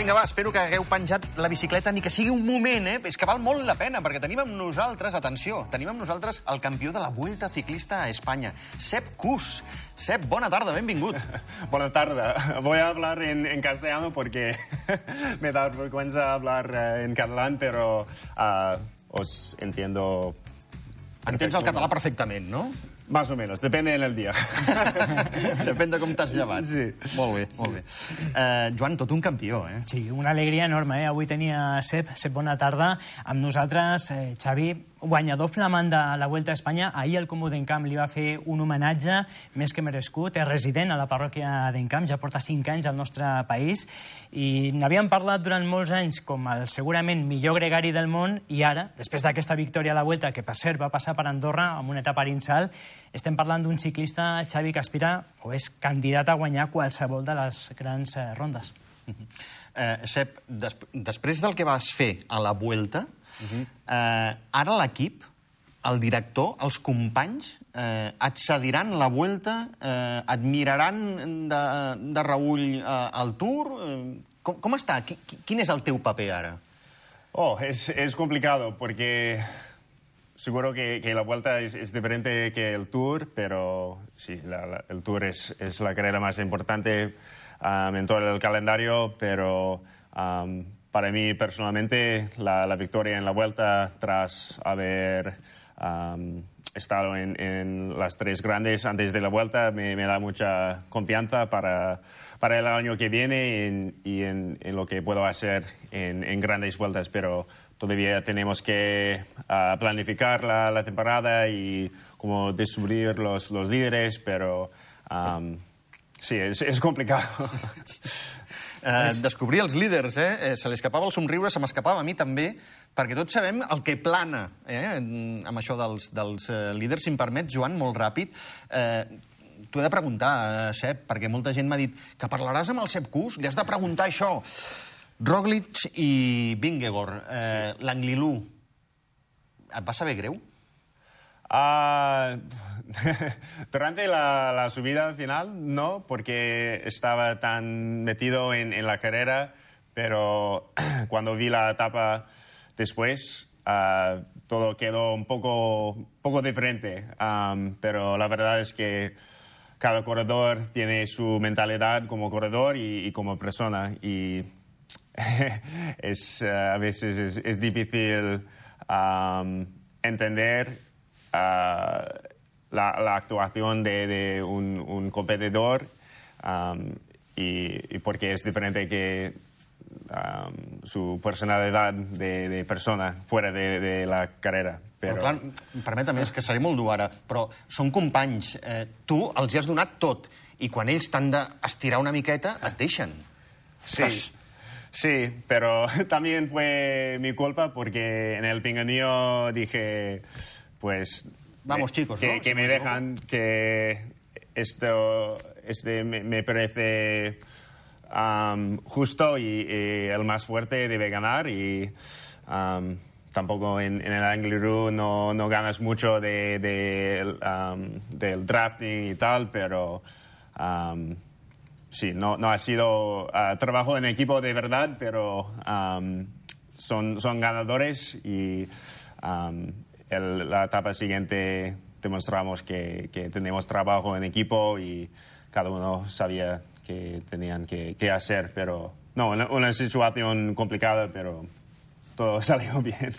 Vinga, va, espero que hagueu penjat la bicicleta ni que sigui un moment, eh? És que val molt la pena, perquè tenim amb nosaltres, atenció, tenim amb nosaltres el campió de la Vuelta Ciclista a Espanya, Sep Cus. Sep, bona tarda, benvingut. Buenas tardes. Voy a hablar en, en castellano porque me da vergüenza hablar eh, en catalán, pero ah, os entiendo. Entens el català perfectament, no? Más o menos, depende en el día. Depèn de com t'has llevat. Sí. Molt bé, molt bé. Uh, Joan, tot un campió, eh? Sí, una alegria enorme. Eh? Avui tenia Sep, Sep, bona tarda. Amb nosaltres, eh, Xavi, guanyador flamant de la Vuelta a Espanya. Ahir el Comú d'Encamp li va fer un homenatge més que merescut. És resident a la parròquia d'Encamp, ja porta 5 anys al nostre país i n'havíem parlat durant molts anys com el segurament millor gregari del món i ara, després d'aquesta victòria a la Vuelta, que per cert va passar per Andorra amb una etapa Rinsal, estem parlant d'un ciclista, Xavi, que aspira o és candidat a guanyar qualsevol de les grans eh, rondes. Uh, Sep, des després del que vas fer a la Vuelta, uh -huh. uh, ara l'equip, el director, els companys, eh, et cediran la Vuelta, eh, et miraran de, de reull eh, al Tour... Eh, com, com està? Qui- quin és el teu paper ara? Oh, es, es complicado porque seguro que, que la vuelta es, es diferente que el tour, pero sí, la- la- el tour es, es la carrera más importante um, en todo el calendario, pero um, para mí personalmente la, la victoria en la vuelta tras haber um, estado en, en las tres grandes antes de la vuelta me, me da mucha confianza para, para el año que viene en- y en, en lo que puedo hacer en, grandes vueltas, pero todavía tenemos que ah, planificar la, la temporada y como descubrir los, los líderes, pero um, sí, es, es complicado. Eh, descobrir els líders, eh? eh? Se li escapava el somriure, se m'escapava a mi també, perquè tots sabem el que plana eh? amb això dels, dels eh, líders. Si em permets, Joan, molt ràpid, eh, t'ho he de preguntar, eh, Sep, perquè molta gent m'ha dit que parlaràs amb el Sep Cus, li has de preguntar això. Roglic i Vingegaard, eh, sí. l'Anglilú, et va saber greu? Ah, durante la, la subida final, no, porque estaba tan metido en, en la carrera, pero cuando vi la etapa después, ah, todo quedó un poco, poco diferente. Am, pero la verdad es que cada corredor tiene su mentalidad como corredor y, y como persona. Y es, eh, a veces es, es difícil am, entender ah, la, la actuación de, de un, un competidor am, y, y porque es diferente que am, su personalidad de, de persona fuera de, de la carrera. Però, Pero, clar, permetem, és que seré molt dur ara, però són companys. Eh, tu els has donat tot, i quan ells t'han d'estirar una miqueta, et deixen. Sí, Ostres. sí, pero también fue mi culpa porque en el pinganillo dije, pues... Vamos, eh, chicos, que, ¿no? que Si me dejan, que esto este me, me parece justo y, y el más fuerte debe ganar y am, tampoco en, en el Angliru no, no ganas mucho de, del drafting y tal, pero... Sí, no, no ha sido ah, trabajo en equipo de verdad, pero son, son ganadores y el- la etapa siguiente demostramos que, tenemos trabajo en equipo y cada uno sabía que tenían que, que hacer, pero no, una, una situación complicada, pero todo salió bien.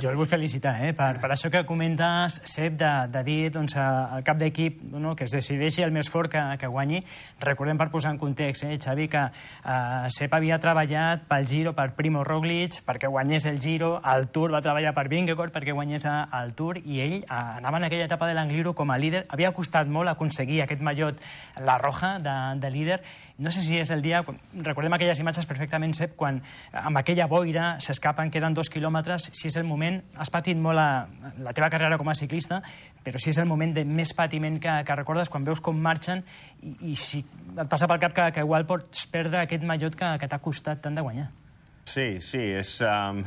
Jo el vull felicitar eh, per, per això que comentes, Sep, de, de dir doncs, al cap d'equip no, que es decideixi el més fort que, que guanyi. Recordem, per posar en context, eh, Xavi, que eh, Sep havia treballat pel Giro per Primo Roglic perquè guanyés el Giro, al Tour va treballar per Vingegaard perquè guanyés el Tour i ell eh, anava en aquella etapa de l'Angliru com a líder. Havia costat molt aconseguir aquest mallot, la roja, de, de líder. No sé si és el dia... Recordem aquelles imatges perfectament, Sep, quan amb aquella boira s'escapen, queden dos quilòmetres, si és el moment... Has patit molt la, la teva carrera com a ciclista, però si és el moment de més patiment que, que recordes quan veus com marxen i, i si et passa pel cap que, que igual pots perdre aquest mallot que, que t'ha costat tant de guanyar. Sí, sí, es... am,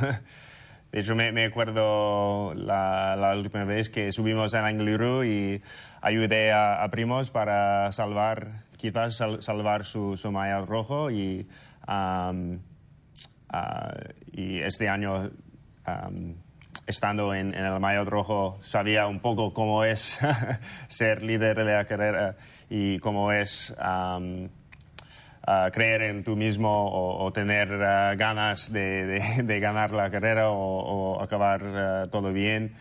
de hecho, me, me acuerdo la, la última vez que subimos al Angliru y ayudé a, a Primos para salvar, quizás sal- salvar su, su rojo ah, y este año, estando en, el Maillot Rojo, sabía un poco cómo es ser líder de la carrera y cómo es ah, creer en tú mismo o, tener ah, ganas de, ganar la carrera o, acabar todo bien.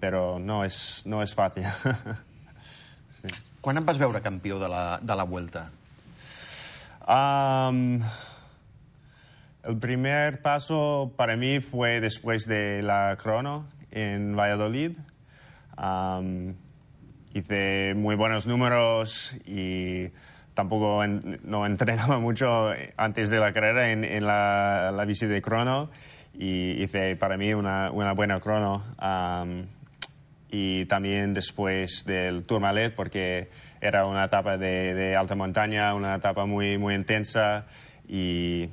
Pero no es, no es fácil. Quan et vas veure campió de la, de la Vuelta? Am, el primer paso para mí fue después de la crono en Valladolid. Am, hice muy buenos números y tampoco en- no entrenaba mucho antes de la carrera en, en la, la bici de crono y hice para mí una, una buena crono. Am, y también después del Tourmalet porque era una etapa de, de alta montaña, una etapa muy, muy intensa y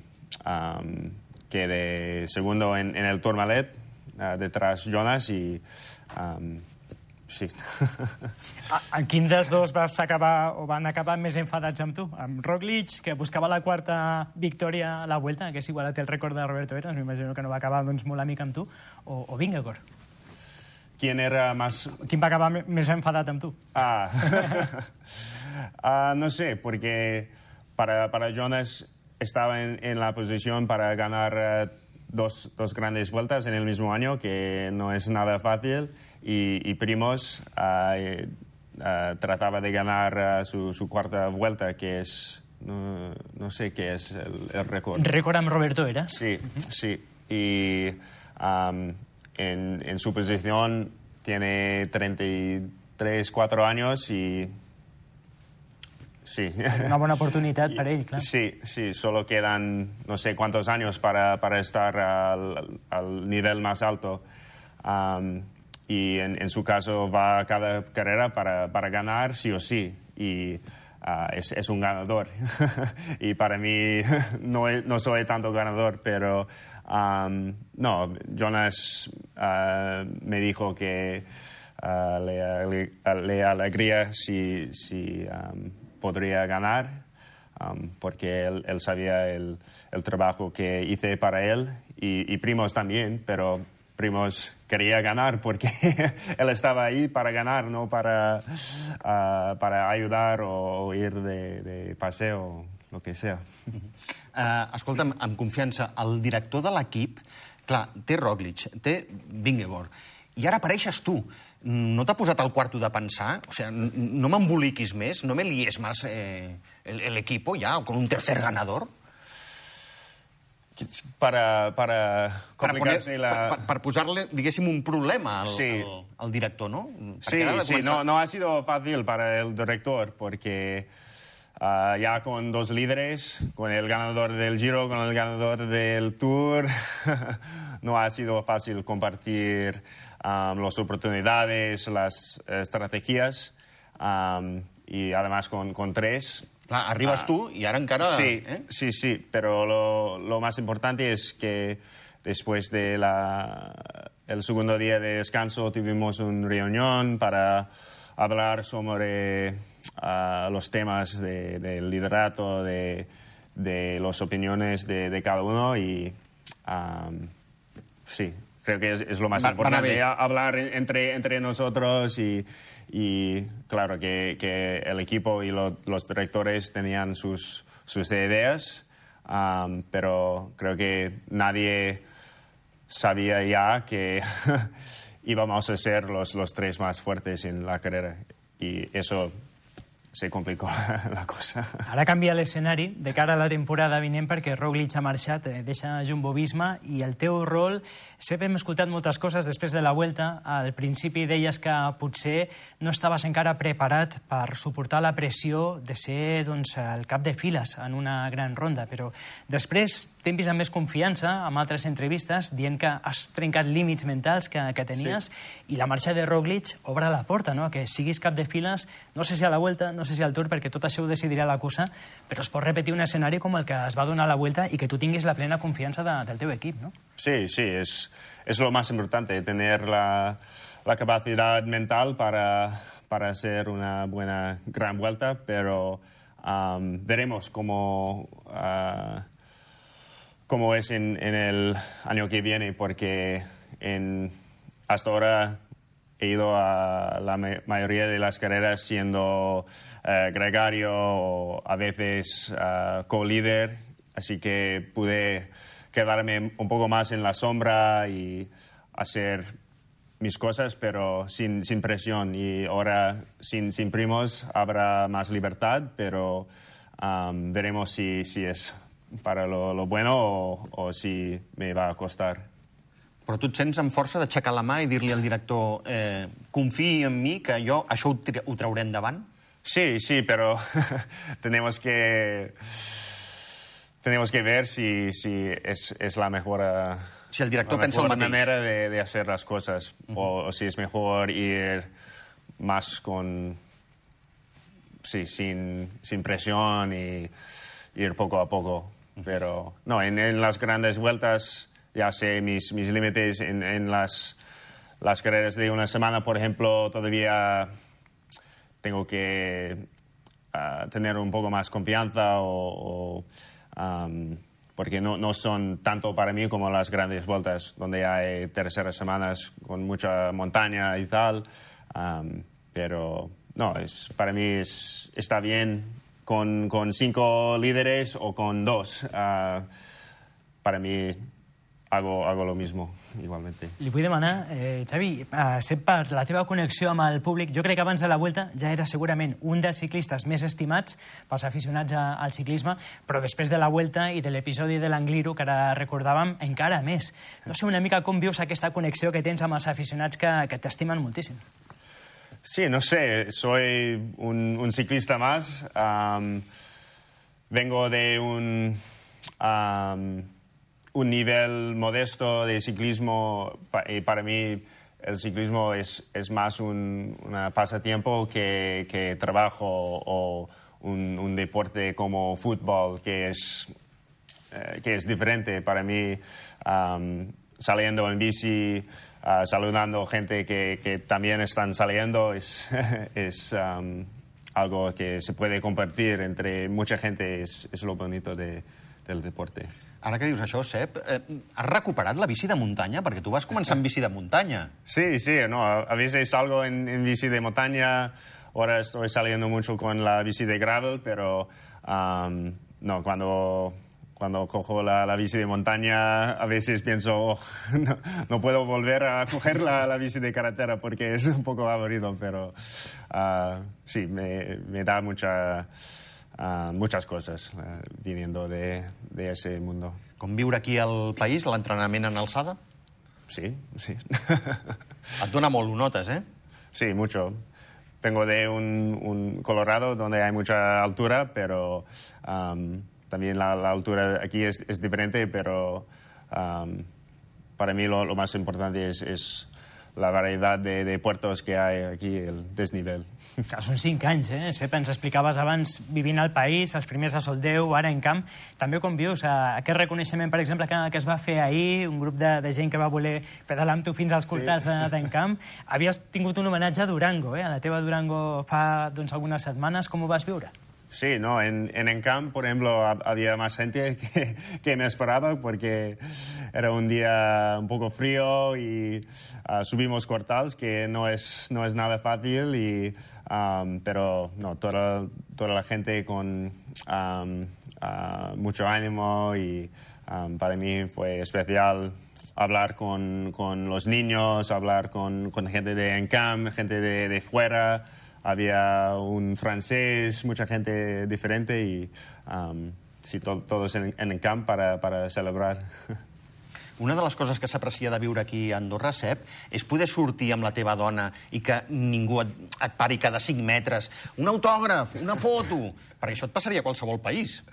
am, quedé segundo en, en el Tourmalet ah, detrás Jonas y am, sí. A- En quin dels dos vas acabar o van acabar més enfadats amb tu? Amb Roglic, que buscava la quarta victòria a la Vuelta, que és igualat el rècord de Roberto Eras, m'imagino que no va acabar doncs, molt amic amb tu, o, o Vingegaard. ¿Quién era más Quin va acabar me- més enfadat amb tu? Ah, Ah, no sé, porque para, para Jonas estaba en, en la posición para ganar eh, dos, dos grandes vueltas en el mismo año, que no es nada fácil, y, y Primos ah, eh, ah, trataba de ganar ah, su, su cuarta vuelta, que es, no, no sé qué es el, el récord. Rècord amb Roberto Eras. Sí, sí. Y am, en, en su posición tiene 33, 4 años y... Sí. Una bona oportunitat per ell, clar. Sí, sí, solo quedan no sé cuántos años para, para estar al, al nivel más alto. Am, y en, en su caso va a cada carrera para, para ganar sí o sí. Y ah, es, es un ganador. y para mí no, no soy tanto ganador, pero am, no, Jonas ah, me dijo que ah, le, ale- le alegría si, si am, podría ganar um, porque él, él sabía el, el trabajo que hice para él y, y Primos también, pero Primos quería ganar porque él estaba ahí para ganar, no para, ah, para ayudar o ir de, de paseo, lo que sea. Uh, escolta'm, amb confiança, el director de l'equip, clar, té Roglic, té Vingegaard, i ara apareixes tu. No t'ha posat al quarto de pensar? O sea, n- no m'emboliquis més, no me lies más eh, el, el equipo ya, con un tercer ganador. Para, para Per, complicarse poner, la... per, per, posar-li, diguéssim, un problema al, Sí. al, al director, no? Sí, Perquè sí, començar- no, no ha sido fácil para el director porque ah, ya con dos líderes, con el ganador del Giro, con el ganador del Tour, no ha sido fácil compartir am, las oportunidades, las estrategias am, y además con, con tres. Clar, arribes Ah. tu i ara encara... Sí, Eh? sí, sí, pero lo, lo más importante es que después de la, el segundo día de descanso tuvimos una reunión para hablar sobre ah, los temas de- del liderato, de, de las opiniones de, de cada uno y am, sí, creo que es, es lo más Va- a importante, a- hablar en- entre, entre nosotros y, y claro que, que el equipo y lo- los directores tenían sus, sus ideas, am, pero creo que nadie sabía ya que íbamos a ser los, los tres más fuertes en la carrera y eso se complicó la cosa. Ara canvia l'escenari de cara a la temporada vinent perquè Roglic ha marxat, eh, deixa Jumbo-Visma i el teu rol... Sempre hem escoltat moltes coses després de la Vuelta. Al principi deies que potser no estaves encara preparat per suportar la pressió de ser doncs, el cap de files en una gran ronda, però després t'hem vist amb més confiança, amb altres entrevistes, dient que has trencat límits mentals que, que tenies sí. i la marxa de Roglic obre la porta, no? que siguis cap de files, no sé si a la Vuelta, no sé si al Tour, perquè tot això ho decidirà la cursa, però es pot repetir un escenari com el que es va donar la Vuelta i que tu tinguis la plena confiança de, del teu equip, no? Sí, sí, es, es lo más importante, tener la, la capacidad mental para, para hacer una buena gran vuelta, pero am, veremos cómo, cómo es en, el año que viene, porque hasta ahora he ido a la ma- mayoría de las carreras siendo eh, gregario o a veces eh, co-líder, así que pude quedarme un poco más en la sombra y hacer mis cosas, pero sin, sin presión. Y ahora, sin, sin primos, habrá más libertad, pero am, veremos si, si es para lo, lo bueno o, o si me va a costar. Però tu et sents amb força d'aixecar la mà i dir-li al director eh, confii en mi, que jo això ho, tri- ho trauré endavant? Sí, sí, pero tenemos que tenemos que ver si, si es, es la mejor, Si el director la pensa el mateix. manera de, de hacer las cosas o, o si es mejor ir más con sí, sin, sin presión y ir poco a poco. Pero no, en, en las grandes vueltas ya sé mis, mis límites. En, en las, las carreras de una semana, por ejemplo, todavía tengo que ah, tener un poco más confianza o, o, am, porque no, no son tanto para mí como las grandes vueltas donde hay terceras semanas con mucha montaña y tal Am, pero no es para mí es, está bien con, con cinco líderes o con dos Ah, para mí hago, hago lo mismo igualmente Li vull demanar, eh, Xavi, eh, per la teva connexió amb el públic, jo crec que abans de la Vuelta ja era segurament un dels ciclistes més estimats pels aficionats a, al ciclisme, però després de la Vuelta i de l'episodi de l'Angliru, que ara recordàvem, encara més. No sé una mica com vius aquesta connexió que tens amb els aficionats que, que t'estimen moltíssim. Sí, no sé, soy un, un ciclista más. am, vengo de un, am, un nivel modesto de ciclismo y para mí el ciclismo es, es más un pasatiempo que, trabajo o un, deporte como fútbol que es eh, que es diferente para mí saliendo en bici, ah, saludando gente que, también están saliendo, es, es am, algo que se puede compartir entre mucha gente, es, es lo bonito de- del deporte. Ara que dius això, Sep, eh, has recuperat la bici de muntanya? Perquè tu vas començar amb bici de muntanya. Sí, sí, no, a veces salgo en, en bici de montaña, ahora estoy saliendo mucho con la bici de gravel, pero am, no, cuando, cuando cojo la, la bici de montaña a veces pienso, "Oh, no, no puedo volver a coger la, la bici de carretera porque es un poco aburrido, pero ah, sí, me, me da mucha, ah, muchas cosas ah, viniendo de, de ese mundo. Com viure aquí al país, l'entrenament en alçada? Sí, sí. Et dona molt, ho notes, eh? Sí, mucho. Vengo de un, un Colorado donde hay mucha altura, pero am, también la, la altura aquí es, es diferente, pero am, para mí lo, lo más importante es, es la variedad de, de puertos que hay aquí, el desnivel. Clar, són cinc anys, eh? Sep, ens explicaves abans vivint al país, els primers a Soldeu, ara en camp. També com vius aquest reconeixement, per exemple, que, que es va fer ahir, un grup de, de gent que va voler pedalar amb tu fins als cortals sí. d'Encamp. Havies tingut un homenatge a Durango, eh? a la teva Durango fa doncs, algunes setmanes. Com ho vas viure? Sí, no, en, en Encamp, por ejemplo, ha- había más gente que, que me esperaba porque era un día un poco frío y ah, subimos cortals, que no es, no es nada fácil, y, am, pero no, toda, toda la gente con am, ah, mucho ánimo y am, para mí fue especial hablar con, con los niños, hablar con, con gente de Encamp, gente de, de fuera había un francés, mucha gente diferente y um, sí, to- todos en, en el camp para, para celebrar. Una de les coses que s'aprecia de viure aquí a Andorra, Sep, és poder sortir amb la teva dona i que ningú et, et pari cada 5 metres. Un autògraf, una foto... Perquè això et passaria a qualsevol país.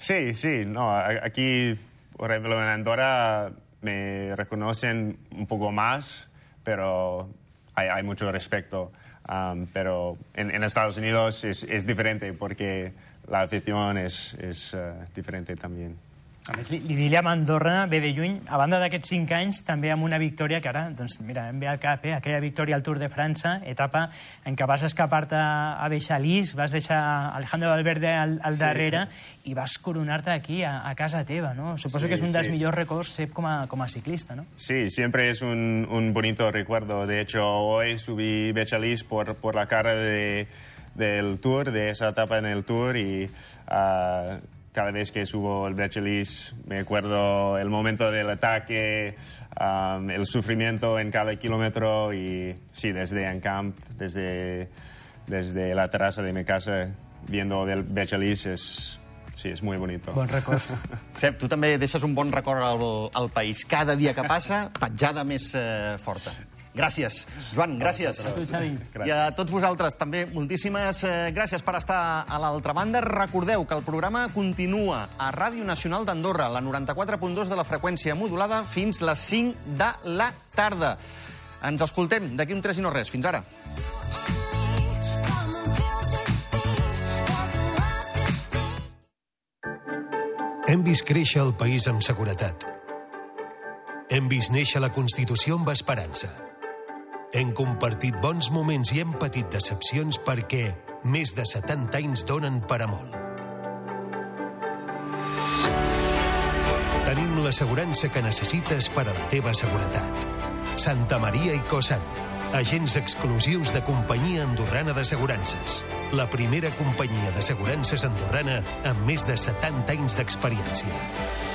Sí, sí, no, aquí, por ejemplo, en Andorra me reconocen un poco más, pero hay, hay mucho respeto. Um, pero en, en Estados Unidos es, es diferente porque la afición es, es eh, diferente también. A més, l'idília amb Andorra ve de lluny. A banda d'aquests cinc anys, també amb una victòria que ara, doncs, mira, em ve al cap, eh? aquella victòria al Tour de França, etapa en què vas escapar-te a Beixalís, vas deixar Alejandro Valverde al, al darrere sí. i vas coronar-te aquí, a, a casa teva, ¿no? Suposo Sí, que és un dels sí. millors records Sep, com a, com a ciclista, ¿no? Sí, siempre es un, un bonito recuerdo. De hecho, hoy subí Bechalis por, por la cara de, del Tour, de esa etapa en el Tour, y ah, cada vez que subo el Bechalis me acuerdo el momento del ataque, ah, el sufrimiento en cada kilómetro, y sí, desde Encamp, desde, desde la terraza de mi casa, viendo el Bechalis, es, sí, es muy bonito. Bons records. Sep, tu també deixes un bon record al, al país. Cada dia que passa, petjada més eh, forta. Gràcies. Joan, gràcies. I a tots vosaltres també moltíssimes eh, gràcies per estar a l'altra banda. Recordeu que el programa continua a Ràdio Nacional d'Andorra, la 94.2 de la freqüència modulada, fins les 5 de la tarda. Ens escoltem d'aquí un 3 i no res. Fins ara. Hem vist créixer el país amb seguretat. Hem vist néixer la Constitució amb esperança. Hem compartit bons moments i hem patit decepcions perquè més de 70 anys donen per a molt. Tenim l'assegurança que necessites per a la teva seguretat. Santa Maria i Cosan, agents exclusius de Companyia Andorrana d'Assegurances. La primera companyia d'assegurances andorrana amb més de 70 anys d'experiència.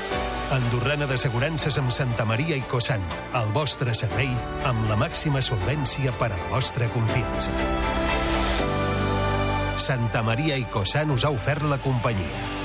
Andorrana d'Assegurances amb Santa Maria i Cosan, el vostre servei amb la màxima solvència per a la vostra confiança. Santa Maria i Cosan us ha ofert la companyia.